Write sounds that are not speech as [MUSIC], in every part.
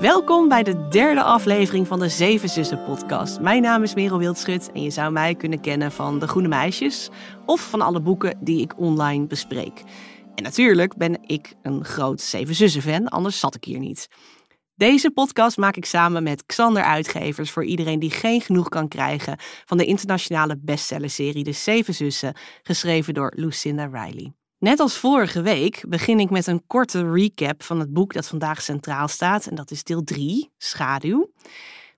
Welkom bij de derde aflevering van de Zeven Zussen podcast. Mijn naam is Merel Wildschut en je zou mij kunnen kennen van De Groene Meisjes of van alle boeken die ik online bespreek. En natuurlijk ben ik een groot Zeven Zussen fan, anders zat ik hier niet. Deze podcast maak ik samen met Xander Uitgevers voor iedereen die geen genoeg kan krijgen van de internationale bestsellerserie De Zeven Zussen, geschreven door Lucinda Riley. Net als vorige week begin ik met een korte recap van het boek dat vandaag centraal staat. En dat is deel 3, Schaduw.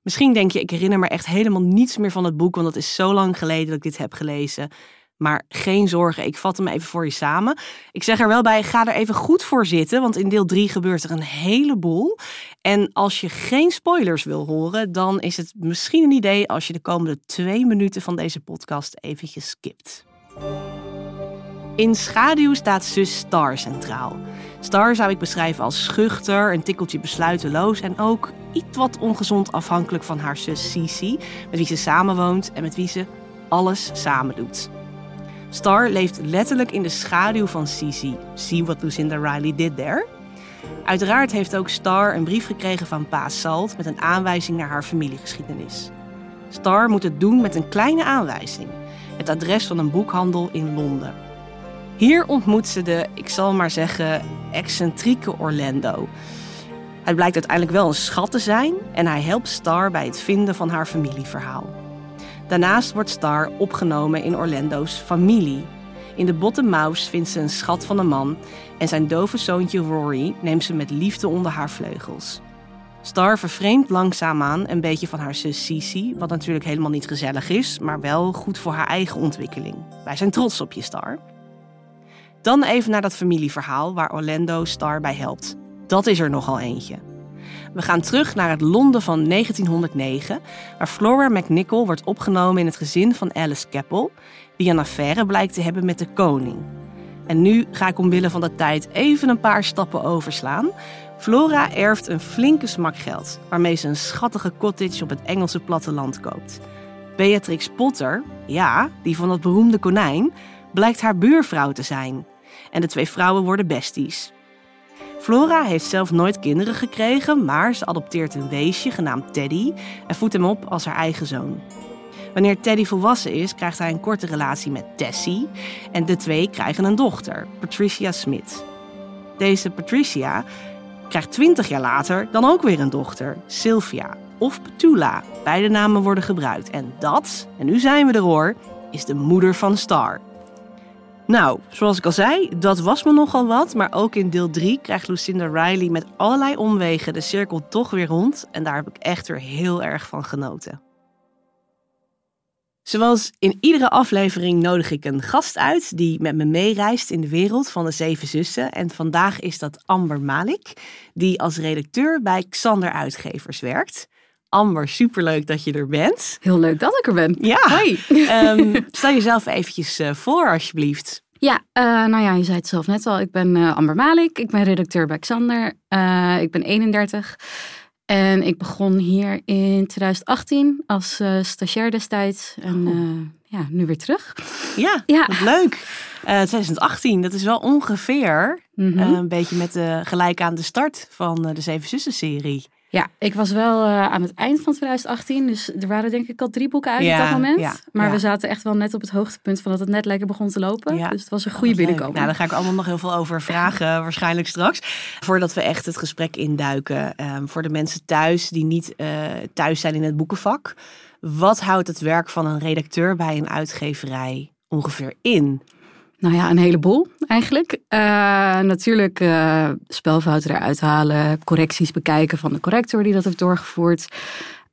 Misschien denk je, ik herinner me echt helemaal niets meer van het boek, want het is zo lang geleden dat ik dit heb gelezen. Maar geen zorgen, ik vat hem even voor je samen. Ik zeg er wel bij, ga er even goed voor zitten, want in deel 3 gebeurt er een heleboel. En als je geen spoilers wil horen, dan is het misschien een idee als je de komende twee minuten van deze podcast eventjes skipt. In schaduw staat zus Star centraal. Star zou ik beschrijven als schuchter, een tikkeltje besluiteloos en ook iets wat ongezond afhankelijk van haar zus Cici, met wie ze samenwoont en met wie ze alles samen doet. Star leeft letterlijk in de schaduw van Cici. See what Lucinda Riley did there? Uiteraard heeft ook Star een brief gekregen van pa Salt met een aanwijzing naar haar familiegeschiedenis. Star moet het doen met een kleine aanwijzing: het adres van een boekhandel in Londen. Hier ontmoet ze de, ik zal maar zeggen, excentrieke Orlando. Hij blijkt uiteindelijk wel een schat te zijn en hij helpt Star bij het vinden van haar familieverhaal. Daarnaast wordt Star opgenomen in Orlando's familie. In de Bottom Mouse vindt ze een schat van een man en zijn dove zoontje Rory neemt ze met liefde onder haar vleugels. Star vervreemdt langzaamaan een beetje van haar zus Cici, wat natuurlijk helemaal niet gezellig is, maar wel goed voor haar eigen ontwikkeling. Wij zijn trots op je, Star. Dan even naar dat familieverhaal waar Orlando Star bij helpt. Dat is er nogal eentje. We gaan terug naar het Londen van 1909, waar Flora McNichol wordt opgenomen in het gezin van Alice Keppel, die een affaire blijkt te hebben met de koning. En nu ga ik omwille van de tijd even een paar stappen overslaan. Flora erft een flinke smak geld, waarmee ze een schattige cottage op het Engelse platteland koopt. Beatrix Potter, ja, die van dat beroemde konijn, blijkt haar buurvrouw te zijn en de twee vrouwen worden besties. Flora heeft zelf nooit kinderen gekregen, maar ze adopteert een weesje genaamd Teddy en voedt hem op als haar eigen zoon. Wanneer Teddy volwassen is, krijgt hij een korte relatie met Tessie en de twee krijgen een dochter, Patricia Smith. Deze Patricia krijgt twintig jaar later dan ook weer een dochter, Sylvia of Petula. Beide namen worden gebruikt en dat, en nu zijn we er hoor, is de moeder van Star. Nou, zoals ik al zei, dat was me nogal wat. Maar ook in deel 3 krijgt Lucinda Riley met allerlei omwegen de cirkel toch weer rond. En daar heb ik echt weer heel erg van genoten. Zoals in iedere aflevering nodig ik een gast uit die met me meereist in de wereld van de Zeven Zussen. En vandaag is dat Amber Malik, die als redacteur bij Xander Uitgevers werkt. Amber, superleuk dat je er bent. Heel leuk dat ik er ben. Ja. Hoi. Um, [LAUGHS] stel jezelf eventjes uh, voor, alsjeblieft. Ja, uh, nou ja, je zei het zelf net al. Ik ben uh, Amber Malik. Ik ben redacteur bij Xander. ik ben 31. En ik begon hier in 2018 als stagiair destijds. En oh. ja, nu weer terug. Ja, ja. leuk. 2018, dat is wel ongeveer mm -hmm. een beetje met de, gelijk aan de start van de Zeven Zussen serie. Ja, ik was wel uh, aan het eind van 2018. Dus er waren denk ik al drie boeken uit ja, op dat moment. Ja, maar ja. we zaten echt wel net op het hoogtepunt van dat het net lekker begon te lopen. Dus het was een goede binnenkomen. Nou, daar ga ik allemaal nog heel veel over vragen [LAUGHS] waarschijnlijk straks. Voordat we echt het gesprek induiken. Um, voor de mensen thuis die niet uh, thuis zijn in het boekenvak. Wat houdt het werk van een redacteur bij een uitgeverij ongeveer in? Nou ja, een heleboel eigenlijk. Uh, natuurlijk uh, spelfouten eruit halen, correcties bekijken van de corrector die dat heeft doorgevoerd.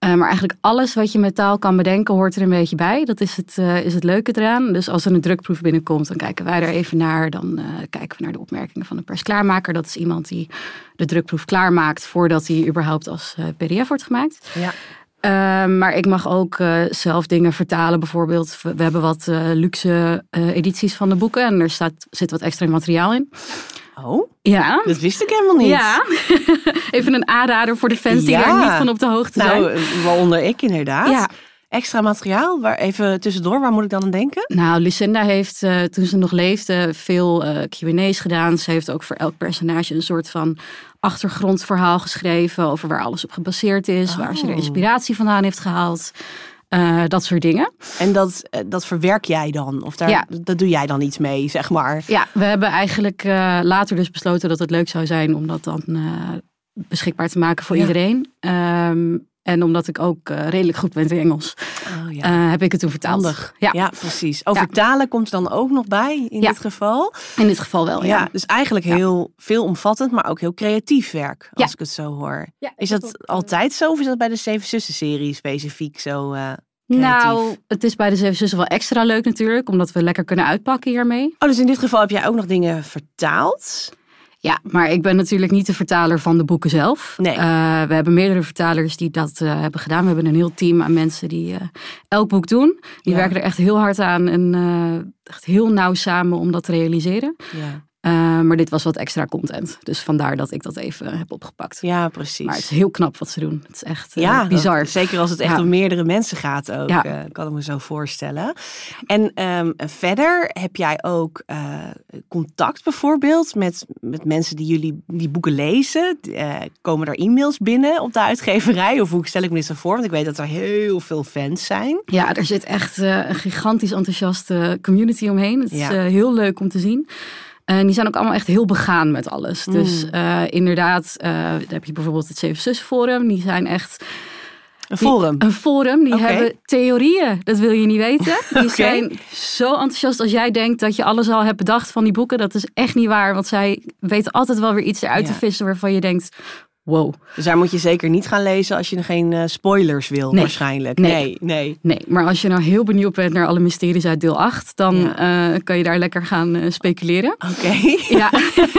Uh, maar eigenlijk alles wat je met taal kan bedenken hoort er een beetje bij. Dat is het, is het leuke eraan. Dus als er een drukproef binnenkomt, dan kijken wij er even naar. Dan kijken we naar de opmerkingen van de persklaarmaker. Dat is iemand die de drukproef klaarmaakt voordat hij überhaupt als pdf wordt gemaakt. Ja. Uh, maar ik mag ook uh, zelf dingen vertalen. Bijvoorbeeld, we hebben wat uh, luxe edities van de boeken. En er staat, zit wat extra materiaal in. Oh, ja. dat wist ik helemaal niet. Ja, [LAUGHS] even een aanrader voor de fans die ja. er niet van op de hoogte zijn. Nou, waaronder ik inderdaad. Ja. Extra materiaal? Waar, even tussendoor, waar moet ik dan aan denken? Nou, Lucinda heeft uh, toen ze nog leefde veel uh, Q&A's gedaan. Ze heeft ook voor elk personage een soort van achtergrondverhaal geschreven over waar alles op gebaseerd is, oh. waar ze de oh. inspiratie vandaan heeft gehaald. Uh, dat soort dingen. En dat, dat verwerk jij dan? Of daar, ja. dat doe jij dan iets mee, zeg maar? Ja, we hebben eigenlijk uh, later dus besloten dat het leuk zou zijn om dat dan uh, beschikbaar te maken voor ja. iedereen. Um, en omdat ik ook uh, redelijk goed ben in Engels, oh, ja. uh, heb ik het toen vertaald. Ja. ja, precies. Oh, vertalen komt er dan ook nog bij in dit geval? In dit geval wel, ja. dus eigenlijk heel veelomvattend, maar ook heel creatief werk, als ik het zo hoor. is dat, dat altijd zo of is dat bij de Zeven Zussen-serie specifiek zo uh, Nou, het is bij de Zeven Zussen wel extra leuk natuurlijk, omdat we lekker kunnen uitpakken hiermee. Oh, dus in dit geval heb jij ook nog dingen vertaald? Ja, maar ik ben natuurlijk niet de vertaler van de boeken zelf. Nee. Uh, we hebben meerdere vertalers die dat uh, hebben gedaan. We hebben een heel team aan mensen die uh, elk boek doen. Die werken er echt heel hard aan en echt heel nauw samen om dat te realiseren. Ja. Uh, maar dit was wat extra content. Dus vandaar dat ik dat even heb opgepakt. Ja, precies. Maar het is heel knap wat ze doen. Het is echt uh, ja, bizar. zeker als het echt om meerdere mensen gaat ook. Ja. Uh, kan ik me zo voorstellen. En um, verder heb jij ook contact bijvoorbeeld met, met mensen die jullie die boeken lezen. komen er e-mails binnen op de uitgeverij? Of hoe stel ik me dit zo voor? Want ik weet dat er heel veel fans zijn. Ja, er zit echt een gigantisch enthousiaste community omheen. Het is heel leuk om te zien. En die zijn ook allemaal echt heel begaan met alles. Mm. Dus uh, inderdaad, uh, heb je bijvoorbeeld het Zeven Zus Forum. Die zijn echt... Een forum? een forum. Die hebben theorieën. Dat wil je niet weten. [LAUGHS] Die zijn zo enthousiast als jij denkt dat je alles al hebt bedacht van die boeken. Dat is echt niet waar. Want zij weten altijd wel weer iets eruit te vissen waarvan je denkt... Wow. Dus daar moet je zeker niet gaan lezen als je geen uh, spoilers wil, nee. waarschijnlijk. Nee. nee. nee, maar als je nou heel benieuwd bent naar alle mysteries uit deel 8, dan ja. uh, kan je daar lekker gaan uh, speculeren. Oké. [LAUGHS] Ja.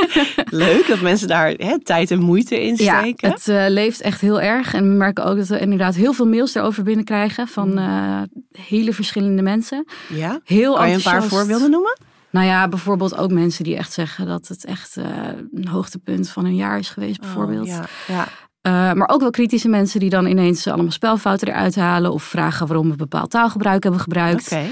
[LAUGHS] Leuk dat mensen daar hè, tijd en moeite in steken. Ja, het leeft echt heel erg. En we merken ook dat we inderdaad heel veel mails erover binnenkrijgen van mm. hele verschillende mensen. Ja? Heel kan je een paar voorbeelden noemen? Nou ja, bijvoorbeeld ook mensen die echt zeggen dat het echt uh, een hoogtepunt van hun jaar is geweest, oh, bijvoorbeeld. Oh, ja, ja. Uh, maar ook wel kritische mensen die dan ineens allemaal spelfouten eruit halen of vragen waarom we bepaald taalgebruik hebben gebruikt. Okay.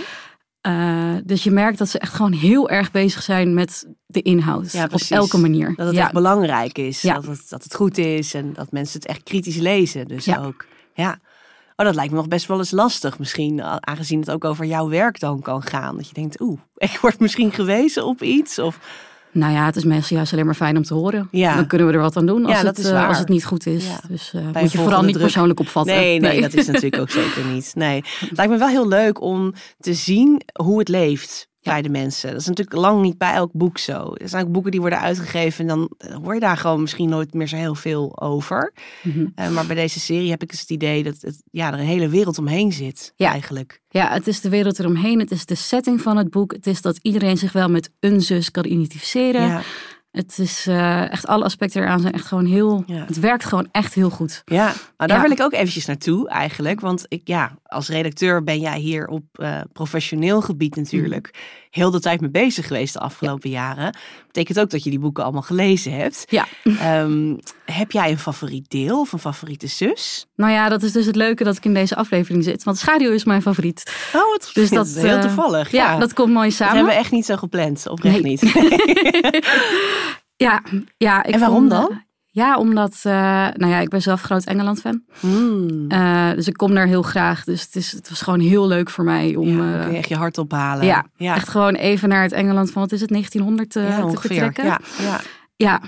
Uh, dus je merkt dat ze echt gewoon heel erg bezig zijn met de inhoud. Ja, op elke manier. Dat het echt belangrijk is. Dat, het, dat het goed is en dat mensen het echt kritisch lezen. Dus ook. Ja. Oh, dat lijkt me nog best wel eens lastig misschien, aangezien het ook over jouw werk dan kan gaan. Dat je denkt, oeh, [LAUGHS] ik word misschien gewezen op iets of... Nou ja, het is mensen juist alleen maar fijn om te horen. Ja. Dan kunnen we er wat aan doen als, ja, het, uh, als het niet goed is. Ja. Dus uh, moet je vooral niet persoonlijk opvatten. Nee, nee, nee, dat is natuurlijk ook [LAUGHS] zeker niet. Nee. Het lijkt me wel heel leuk om te zien hoe het leeft bij de mensen. Dat is natuurlijk lang niet bij elk boek zo. Er zijn ook boeken die worden uitgegeven en dan eh, hoor je daar gewoon misschien nooit meer zo heel veel over. Mhm. Eh, maar bij deze serie heb ik dus het idee dat het, ja, er een hele wereld omheen zit ja. eigenlijk. Ja, het is de wereld eromheen. Het is de setting van het boek. Het is dat iedereen zich wel met een zus kan identificeren. Ja. Het is uh, echt alle aspecten eraan zijn echt gewoon heel. Het werkt gewoon echt heel goed. Ja, maar daar wil ik ook eventjes naartoe eigenlijk. Want ik, ja, als redacteur ben jij hier op uh, professioneel gebied natuurlijk mm. Heel de tijd mee bezig geweest de afgelopen jaren. Betekent ook dat je die boeken allemaal gelezen hebt. Ja. Um, [LAUGHS] heb jij een favoriet deel of een favoriete zus? Nou ja, dat is dus het leuke dat ik in deze aflevering zit. Want schaduw is mijn favoriet. Oh, wat dus dat, heel uh, toevallig. Ja. ja. dat komt mooi samen. Dat hebben we echt niet zo gepland, oprecht nee. niet. [LAUGHS] ja, ja. Ik en waarom dan? Ja, omdat, uh, nou ja, ik ben zelf groot Engeland-fan. Hmm. Uh, dus ik kom daar heel graag. Dus het, is, het was gewoon heel leuk voor mij om... Ja, kun je echt je hart ophalen. Ja, ja, echt gewoon even naar het Engeland van, wat is het, 1900 uh, ja, te vertrekken. Ja, ja. ja.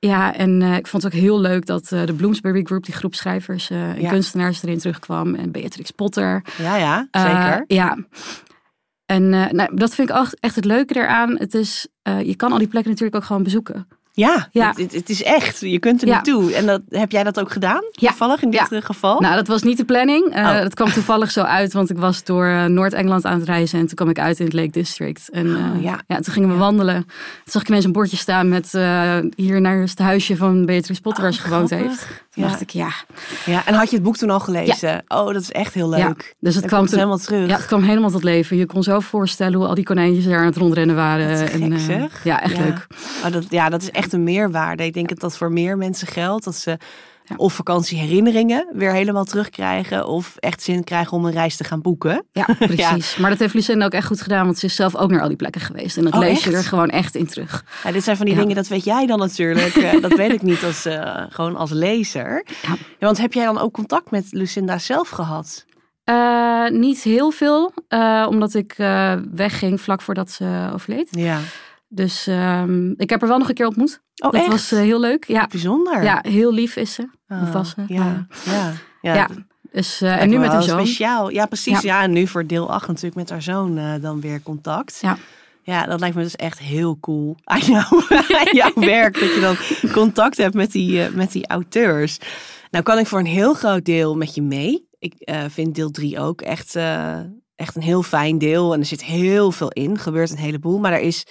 Ja, en ik vond het ook heel leuk dat de Bloomsbury Group, die groep schrijvers en kunstenaars erin terugkwam. En Beatrix Potter. Ja, ja, zeker. ja. En nou, dat vind ik echt het leuke eraan. Het is, je kan al die plekken natuurlijk ook gewoon bezoeken. Ja, ja. Het, het, is echt. Je kunt er naartoe. En dat, heb jij dat ook gedaan? Ja. Toevallig in dit geval? Nou, dat was niet de planning. Uh, oh. Dat kwam toevallig zo uit, want ik was door uh, Noord-Engeland aan het reizen. En toen kwam ik uit in het Lake District. En uh, ja. ja. toen gingen we wandelen. Toen zag ik ineens een bordje staan met hier naar het huisje van Beatrice Potter waar ze oh, gewoond heeft. Toen dacht ik, ja. Ja, en had je het boek toen al gelezen? Oh, dat is echt heel leuk. Dus het kwam helemaal terug. Ja, het kwam helemaal tot leven. Je kon zo voorstellen hoe al die konijntjes daar aan het rondrennen waren. en, ja, echt leuk. Oh, dat, ja, dat is echt echt een meerwaarde. Ik denk dat dat voor meer mensen geldt. Dat ze of vakantieherinneringen weer helemaal terugkrijgen. Of echt zin krijgen om een reis te gaan boeken. Ja, [LAUGHS] precies. Maar dat heeft Lucinda ook echt goed gedaan. Want ze is zelf ook naar al die plekken geweest. En dat Oh, lees je er gewoon echt in terug. Ja, dit zijn van die dingen, dat weet jij dan natuurlijk. [LAUGHS] Eh, dat weet ik niet als, eh, gewoon als lezer. Want heb jij dan ook contact met Lucinda zelf gehad? Eh, niet heel veel, omdat ik wegging vlak voordat ze overleed. Ja. Dus ehm, ik heb haar wel nog een keer ontmoet. Oh, dat echt? was eh, heel leuk. Ja, Bijzonder. ja, heel lief is ze. Oh, ze. Ja, ja. ja. Ja. Dus, eh, en nu me met haar zoon. Speciaal. Ja, precies. Ja. Nu voor deel 8 natuurlijk met haar zoon eh, dan weer contact. Ja. Ja, dat lijkt me dus echt heel cool aan, jou, [LAUGHS] aan jouw werk. Dat je dan contact hebt met die, met die auteurs. Nou kan ik voor een heel groot deel met je mee. Ik vind deel 3 ook echt, echt een heel fijn deel. En er zit heel veel in. Gebeurt een heleboel. Maar er is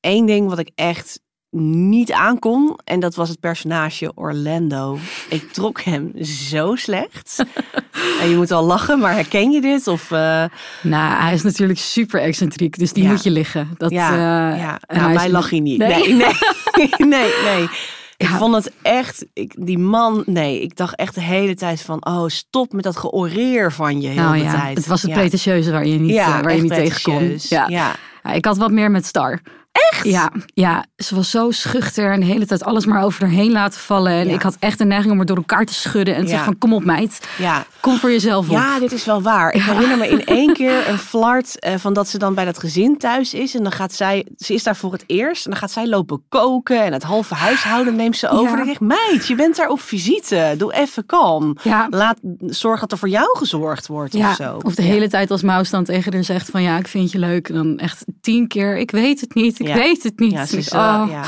één ding wat ik echt niet aankon. En dat was het personage Orlando. Ik trok hem zo slecht. [LAUGHS] en je moet al lachen, maar herken je dit? Of, eh, Nou, hij is natuurlijk super excentriek, dus die Ja. moet je liggen. Dat, ja, eh, ja. Nou, is- mij lag hij niet. Nee. Nee, nee, [LAUGHS] [LAUGHS] nee. nee, Ik vond het echt, ik, die man, nee, ik dacht echt de hele tijd van, oh, stop met dat georeer van je heel Nou de ja, tijd. het was het ja. pretentieuze waar je niet, ja, eh, waar je niet tegen kon. ja. Ja, ik had wat meer met Star. Echt? Ja, ja, ze was zo schuchter en de hele tijd alles maar over haar heen laten vallen. En Ja. ik had echt de neiging om er door elkaar te schudden en te Ja. zeggen van kom op meid, ja. kom voor jezelf op. Ja, dit is wel waar. Ik herinner me in [LAUGHS] één keer een flart eh, van dat ze dan bij dat gezin thuis is. En dan gaat zij, ze is daar voor het eerst. En dan gaat zij lopen koken. En het halve huishouden neemt ze over. En ik denk, meid, je bent daar op visite. Doe even kalm. Ja. Laat, zorg dat er voor jou gezorgd wordt Ja, of zo. of de hele tijd als Maus dan tegen haar zegt van ja, ik vind je leuk. En dan echt tien keer, ik weet het niet, ik Ja. weet het niet. Ja, ze is, Oh. eh, ja.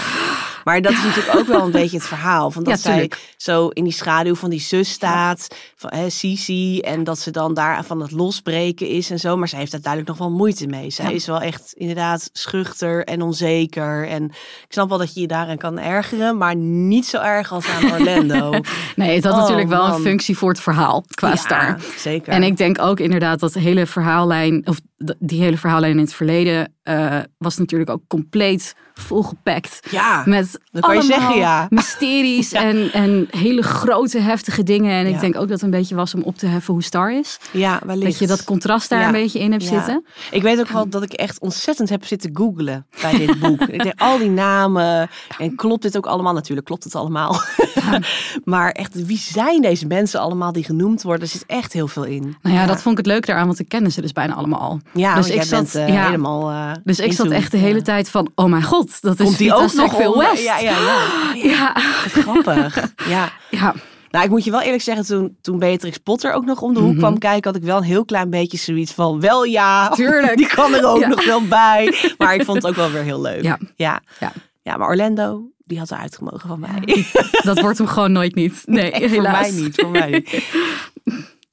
Maar dat is natuurlijk ook wel een beetje het verhaal. Van dat Ja, zij zo in die schaduw van die zus staat, van hè, Sisi. En dat ze dan daar van het losbreken is en zo. Maar zij heeft daar duidelijk nog wel moeite mee. Zij is wel echt inderdaad schuchter en onzeker. En ik snap wel dat je je daaraan kan ergeren. Maar niet zo erg als aan [LAUGHS] Orlando. Nee, het had Oh, natuurlijk wel man. een functie voor het verhaal qua Ja, Star. Zeker. En ik denk ook inderdaad dat de hele verhaallijn, of die hele verhaallijn in het verleden, eh, was natuurlijk ook compleet volgepakt. ja, Met dat kan je allemaal zeggen, ja. [LAUGHS] mysteries Ja. en, en hele grote, heftige dingen. En Ja. ik denk ook dat het een beetje was om op te heffen hoe Star is. ja, wellicht. Dat je dat contrast daar een beetje in hebt zitten. Ik weet ook wel dat ik echt ontzettend heb zitten googlen bij dit [LAUGHS] boek. ik denk al die namen en klopt dit ook allemaal? Natuurlijk klopt het allemaal. [LAUGHS] maar echt, wie zijn deze mensen allemaal die genoemd worden? Er zit echt heel veel in. Nou ja, dat vond ik het leuk daaraan, want ik kende ze dus bijna allemaal al. Ja, dus ik zat- bent eh, ja. helemaal. eh, Dus ik zat echt de hele Ja. tijd van, oh mijn god, dat is Komt die ook nog om? West. Ja, ja, ja. [LAUGHS] Ja. Grappig. Ja. [LAUGHS] Ja. Nou, ik moet je wel eerlijk zeggen, toen, toen Beatrix Potter ook nog om de hoek Mhm. kwam kijken, had ik wel een heel klein beetje zoiets van, wel ja, [LAUGHS] Tuurlijk. die kan er ook Ja. nog wel bij. Maar ik vond het ook wel weer heel leuk. Ja. Ja. Ja. Ja, maar Orlando, die had eruit gemogen van mij. Dat wordt hem gewoon nooit niet. Nee, Nee, voor helaas. mij niet, voor mij niet.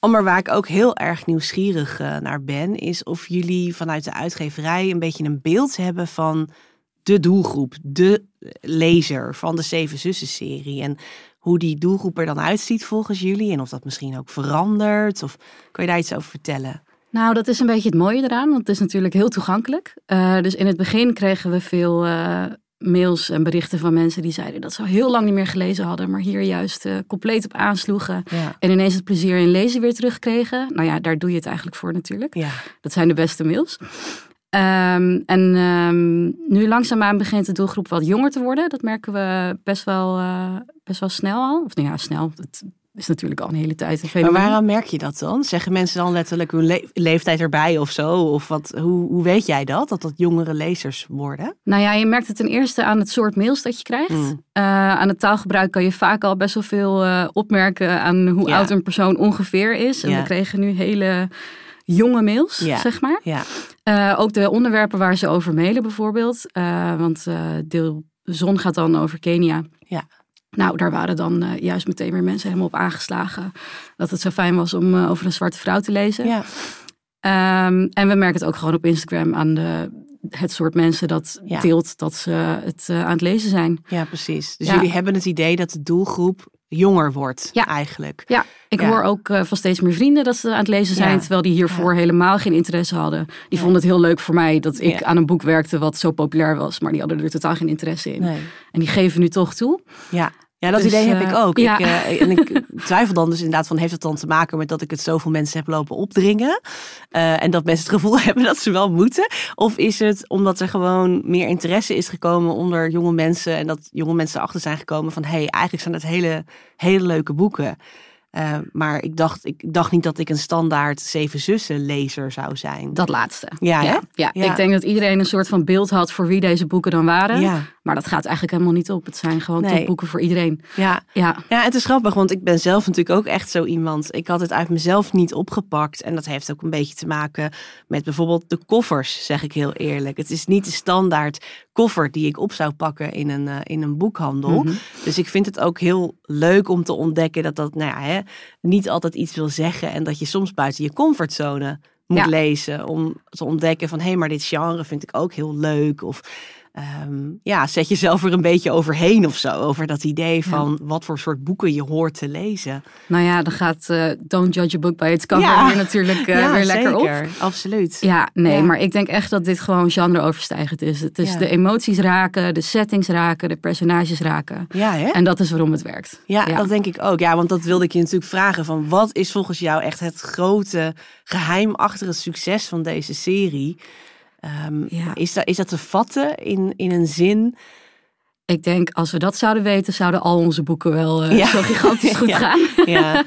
Maar waar ik ook heel erg nieuwsgierig eh, naar ben, is of jullie vanuit de uitgeverij een beetje een beeld hebben van de doelgroep, de lezer van de Zeven Zussen serie. En hoe die doelgroep er dan uitziet volgens jullie. En of dat misschien ook verandert. Of kan je daar iets over vertellen? Nou, dat is een beetje het mooie eraan, want het is natuurlijk heel toegankelijk. Eh, dus in het begin kregen we veel eh, mails en berichten van mensen die zeiden dat ze al heel lang niet meer gelezen hadden, maar hier juist eh, compleet op aansloegen. Ja. En ineens het plezier in lezen weer terugkregen. Nou ja, daar doe je het eigenlijk voor natuurlijk. Ja, Dat zijn de beste mails. Ehm, en ehm, nu langzaamaan begint de doelgroep wat jonger te worden. Dat merken we best wel, eh, best wel snel al. Of nou ja, snel. Het is natuurlijk al een hele tijd een maar waaraan merk je dat dan? Zeggen mensen dan letterlijk hun le- leeftijd erbij of zo? Of wat, hoe, hoe weet jij dat? Dat dat jongere lezers worden? Nou ja, je merkt het ten eerste aan het soort mails dat je krijgt. Mm. Eh, aan het taalgebruik kan je vaak al best wel veel eh, opmerken aan hoe Ja. oud een persoon ongeveer is. En Ja. we kregen nu hele jonge mails, Ja. zeg maar. Ja, Eh, ook de onderwerpen waar ze over mailen bijvoorbeeld. Want deel zon gaat dan over Kenia. Ja. Nou, daar waren dan eh, juist meteen weer mensen helemaal op aangeslagen. Dat het zo fijn was om eh, over een zwarte vrouw te lezen. ja. Ehm, en we merken het ook gewoon op Instagram aan de, het soort mensen dat Ja. deelt dat ze het eh, aan het lezen zijn. ja precies. Dus Ja. jullie hebben het idee dat de doelgroep jonger wordt Ja. eigenlijk. Ja, ik Ja. hoor ook eh, van steeds meer vrienden dat ze aan het lezen zijn, Ja. terwijl die hiervoor helemaal geen interesse hadden. Die vonden het heel leuk voor mij dat ik aan een boek werkte wat zo populair was, maar die hadden er totaal geen interesse in. Nee. En die geven nu toch toe. Ja. Ja, dat Dus, idee heb eh, ik ook. ja. Ik, eh, en ik [LAUGHS] twijfel dan dus inderdaad van, heeft het dan te maken met dat ik het zoveel mensen heb lopen opdringen? Eh, en dat mensen het gevoel [LAUGHS] hebben dat ze wel moeten? Of is het omdat er gewoon meer interesse is gekomen onder jonge mensen en dat jonge mensen achter zijn gekomen van, hé, hey, eigenlijk zijn het hele, hele leuke boeken. Maar ik dacht, ik dacht niet dat ik een standaard Zeven Zussen lezer zou zijn. Dat laatste. Ja, ja. ja. Ja. ik denk dat iedereen een soort van beeld had voor wie deze boeken dan waren. Maar dat gaat eigenlijk helemaal niet op. Het zijn gewoon Nee. topboeken voor iedereen. ja. Ja, Ja, het is grappig, want ik ben zelf natuurlijk ook echt zo iemand. Ik had het uit mezelf niet opgepakt. En dat heeft ook een beetje te maken met bijvoorbeeld de koffers, zeg ik heel eerlijk. Het is niet de standaard koffer die ik op zou pakken in een, eh, in een boekhandel. Mhm. Dus ik vind het ook heel leuk om te ontdekken dat dat nou ja, hè, niet altijd iets wil zeggen. En dat je soms buiten je comfortzone moet Ja. lezen. Om te ontdekken van, hé, hey, maar dit genre vind ik ook heel leuk. Of ehm, ja, zet jezelf er een beetje overheen of zo. Over dat idee van wat voor soort boeken je hoort te lezen. nou ja, dan gaat eh, Don't Judge a Book by its cover Ja. hier natuurlijk eh, ja, weer lekker op. zeker. Absoluut. Ja, nee, maar ik denk echt dat dit gewoon genre-overstijgend is. Het is de emoties raken, de settings raken, de personages raken. Ja, hè? En dat is waarom het werkt. Ja, dat denk ik ook. Ja, want dat wilde ik je natuurlijk vragen. Van wat is volgens jou echt het grote geheim achter het succes van deze serie? Ehm, Ja. is, dat, is dat te vatten in, in een zin? Ik denk, als we dat zouden weten, zouden al onze boeken wel eh, Ja. zo gigantisch [LAUGHS] goed Ja. gaan. Ja, [LAUGHS]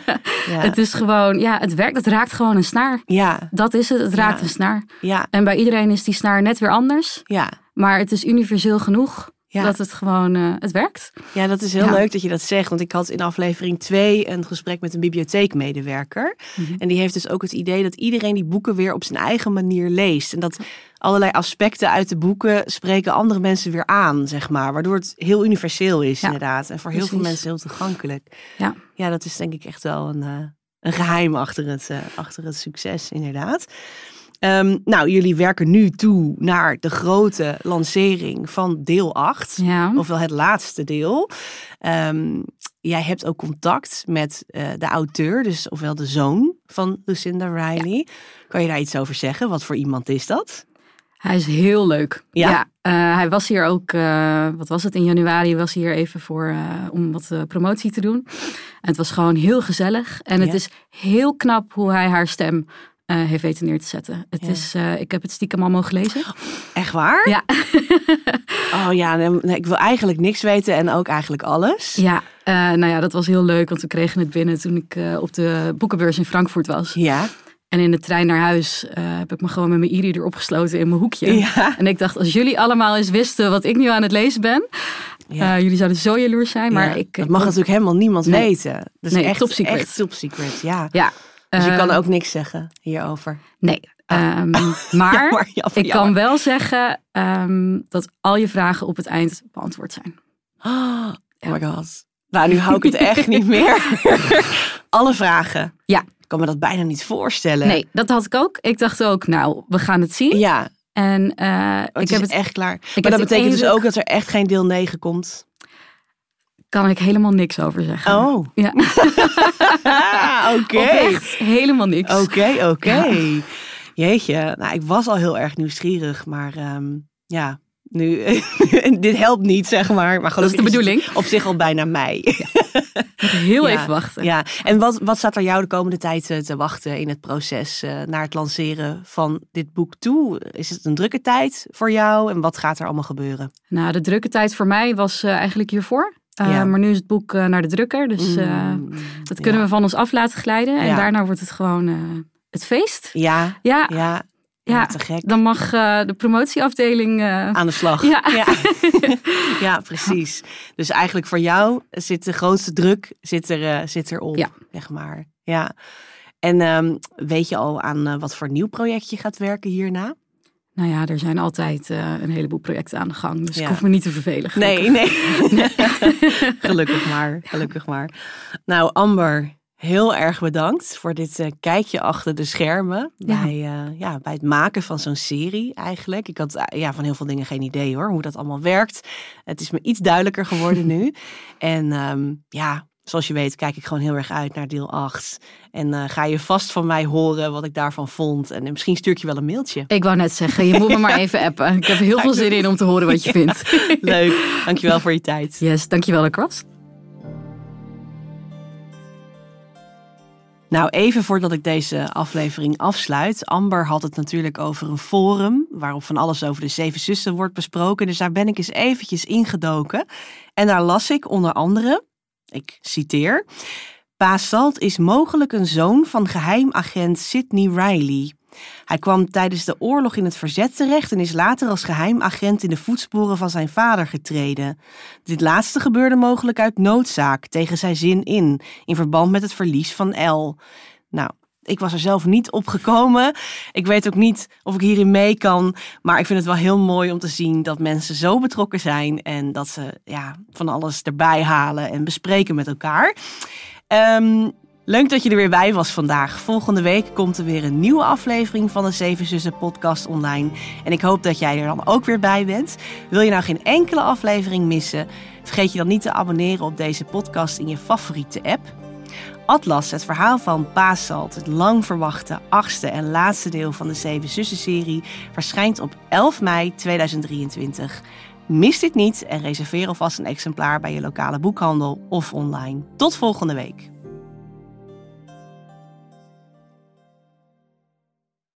ja, Het is gewoon, ja, het werkt. Het raakt gewoon een snaar. ja, Dat is het. Het raakt een snaar. ja, En bij iedereen is die snaar net weer anders. ja. Maar het is universeel genoeg Ja. dat het gewoon, eh, het werkt. Ja, dat is heel Ja. leuk dat je dat zegt. Want ik had in aflevering 2 een gesprek met een bibliotheekmedewerker. Mhm. En die heeft dus ook het idee dat iedereen die boeken weer op zijn eigen manier leest. En dat allerlei aspecten uit de boeken spreken andere mensen weer aan, zeg maar. Waardoor het heel universeel is, Ja, inderdaad. En voor heel veel mensen heel toegankelijk. Ja. Ja, dat is denk ik echt wel een, eh, een geheim achter het, eh, achter het succes, inderdaad. Ehm, nou, jullie werken nu toe naar de grote lancering van deel 8 Ja. ofwel het laatste deel. Ehm, jij hebt ook contact met eh, de auteur, dus ofwel de zoon van Lucinda Riley. Kan je daar iets over zeggen? Wat voor iemand is dat? Hij is heel leuk. Ja? eh, hij was hier ook, eh, wat was het, in januari was hij hier even voor, om wat promotie te doen. En het was gewoon heel gezellig. En het is heel knap hoe hij haar stem eh, heeft weten neer te zetten. Het Ja. is, eh, ik heb het stiekem al mogen lezen. Echt waar? Ja. [LAUGHS] Oh ja, nee, nee, ik wil eigenlijk niks weten en ook eigenlijk alles. Ja, eh, nou ja, dat was heel leuk, want we kregen het binnen toen ik op de boekenbeurs in Frankfurt was. Ja. En in de trein naar huis heb ik me gewoon met mijn e-reader opgesloten in mijn hoekje. Ja. En ik dacht, als jullie allemaal eens wisten wat ik nu aan het lezen ben, Ja. jullie zouden zo jaloers zijn. Maar Ja, ik, dat mag natuurlijk helemaal niemand Nee. weten. Dus Nee, echt top secret. Echt top secret, ja. Ja. Dus je kan ook niks zeggen hierover. Nee. Ehm, [LAUGHS] maar Jammer, jammer, ik kan wel zeggen ehm, dat al je vragen op het eind beantwoord zijn. Oh, oh my god. Nou, nu hou ik het echt niet meer. [LAUGHS] Alle vragen. Ja. Ik kan me dat bijna niet voorstellen. Nee, dat had ik ook. Ik dacht ook, nou, we gaan het zien. Ja, En eh, het ik heb het, echt klaar. maar dat betekent dus ook dat er echt geen deel 9 komt. Kan ik helemaal niks over zeggen. Oh, Ja, [LAUGHS] oké. helemaal niks. Oké, oké. Jeetje, nou, ik was al heel erg nieuwsgierig, maar ehm, ja, nu, [LAUGHS] dit helpt niet, zeg maar. Maar Dat is de gelukkig bedoeling. op zich al bijna mei. Nog heel Ja, even wachten. Ja, en wat, wat staat er jou de komende tijd eh, te wachten in het proces eh, naar het lanceren van dit boek toe? Is het een drukke tijd voor jou en wat gaat er allemaal gebeuren? Nou, de drukke tijd voor mij was eh, eigenlijk hiervoor. Eh, Ja. Maar nu is het boek eh, naar de drukker. Dus eh, Mm, dat kunnen we van ons af laten glijden. En Ja. daarna wordt het gewoon het feest. Ja, Ja, ja, te gek. dan mag de promotieafdeling... Aan de slag. Ja. ja. [LAUGHS] Ja, precies. Dus eigenlijk voor jou zit de grootste druk zit er, zit erop, Ja. zeg maar. Ja. En ehm, weet je al aan wat voor nieuw project je gaat werken hierna? Nou ja, er zijn altijd eh, een heleboel projecten aan de gang. Dus Ja. ik hoef me niet te vervelen. Nee, nee. [LAUGHS] gelukkig maar, gelukkig maar. Nou, Amber, heel erg bedankt voor dit eh, kijkje achter de schermen. Ja. Bij, eh, ja, bij het maken van zo'n serie eigenlijk. Ik had ja, van heel veel dingen geen idee hoor, hoe dat allemaal werkt. Het is me iets duidelijker geworden [LAUGHS] nu. En ehm, ja, zoals je weet kijk ik gewoon heel erg uit naar deel 8. En uh, ga je vast van mij horen wat ik daarvan vond. En misschien stuur ik je wel een mailtje. Ik wou net zeggen, je moet me maar [LAUGHS] even appen. Ik heb heel veel zin in om te horen wat je [LAUGHS] vindt. [LAUGHS] Leuk, dankjewel voor je tijd. Yes, dankjewel Akras. Nou, even voordat ik deze aflevering afsluit. Amber had het natuurlijk over een forum waarop van alles over de zeven zussen wordt besproken. Dus daar ben ik eens eventjes ingedoken. En daar las ik onder andere, ik citeer, Paas Salt is mogelijk een zoon van geheimagent Sidney Riley. Hij kwam tijdens de oorlog in het verzet terecht en is later als geheimagent in de voetsporen van zijn vader getreden. Dit laatste gebeurde mogelijk uit noodzaak, tegen zijn zin in, in verband met het verlies van El. Nou, ik was er zelf niet op gekomen. Ik weet ook niet of ik hierin mee kan. Maar ik vind het wel heel mooi om te zien dat mensen zo betrokken zijn. En dat ze ja, van alles erbij halen en bespreken met elkaar. Um, Leuk dat je er weer bij was vandaag. Volgende week komt er weer een nieuwe aflevering van de Zeven Zussen podcast online. En ik hoop dat jij er dan ook weer bij bent. Wil je nou geen enkele aflevering missen? Vergeet je dan niet te abonneren op deze podcast in je favoriete app. Atlas, het verhaal van Paasalt, het lang verwachte achtste en laatste deel van de Zeven Zussen serie, verschijnt op 11 mei 2023. Mis dit niet en reserveer alvast een exemplaar bij je lokale boekhandel of online. Tot volgende week.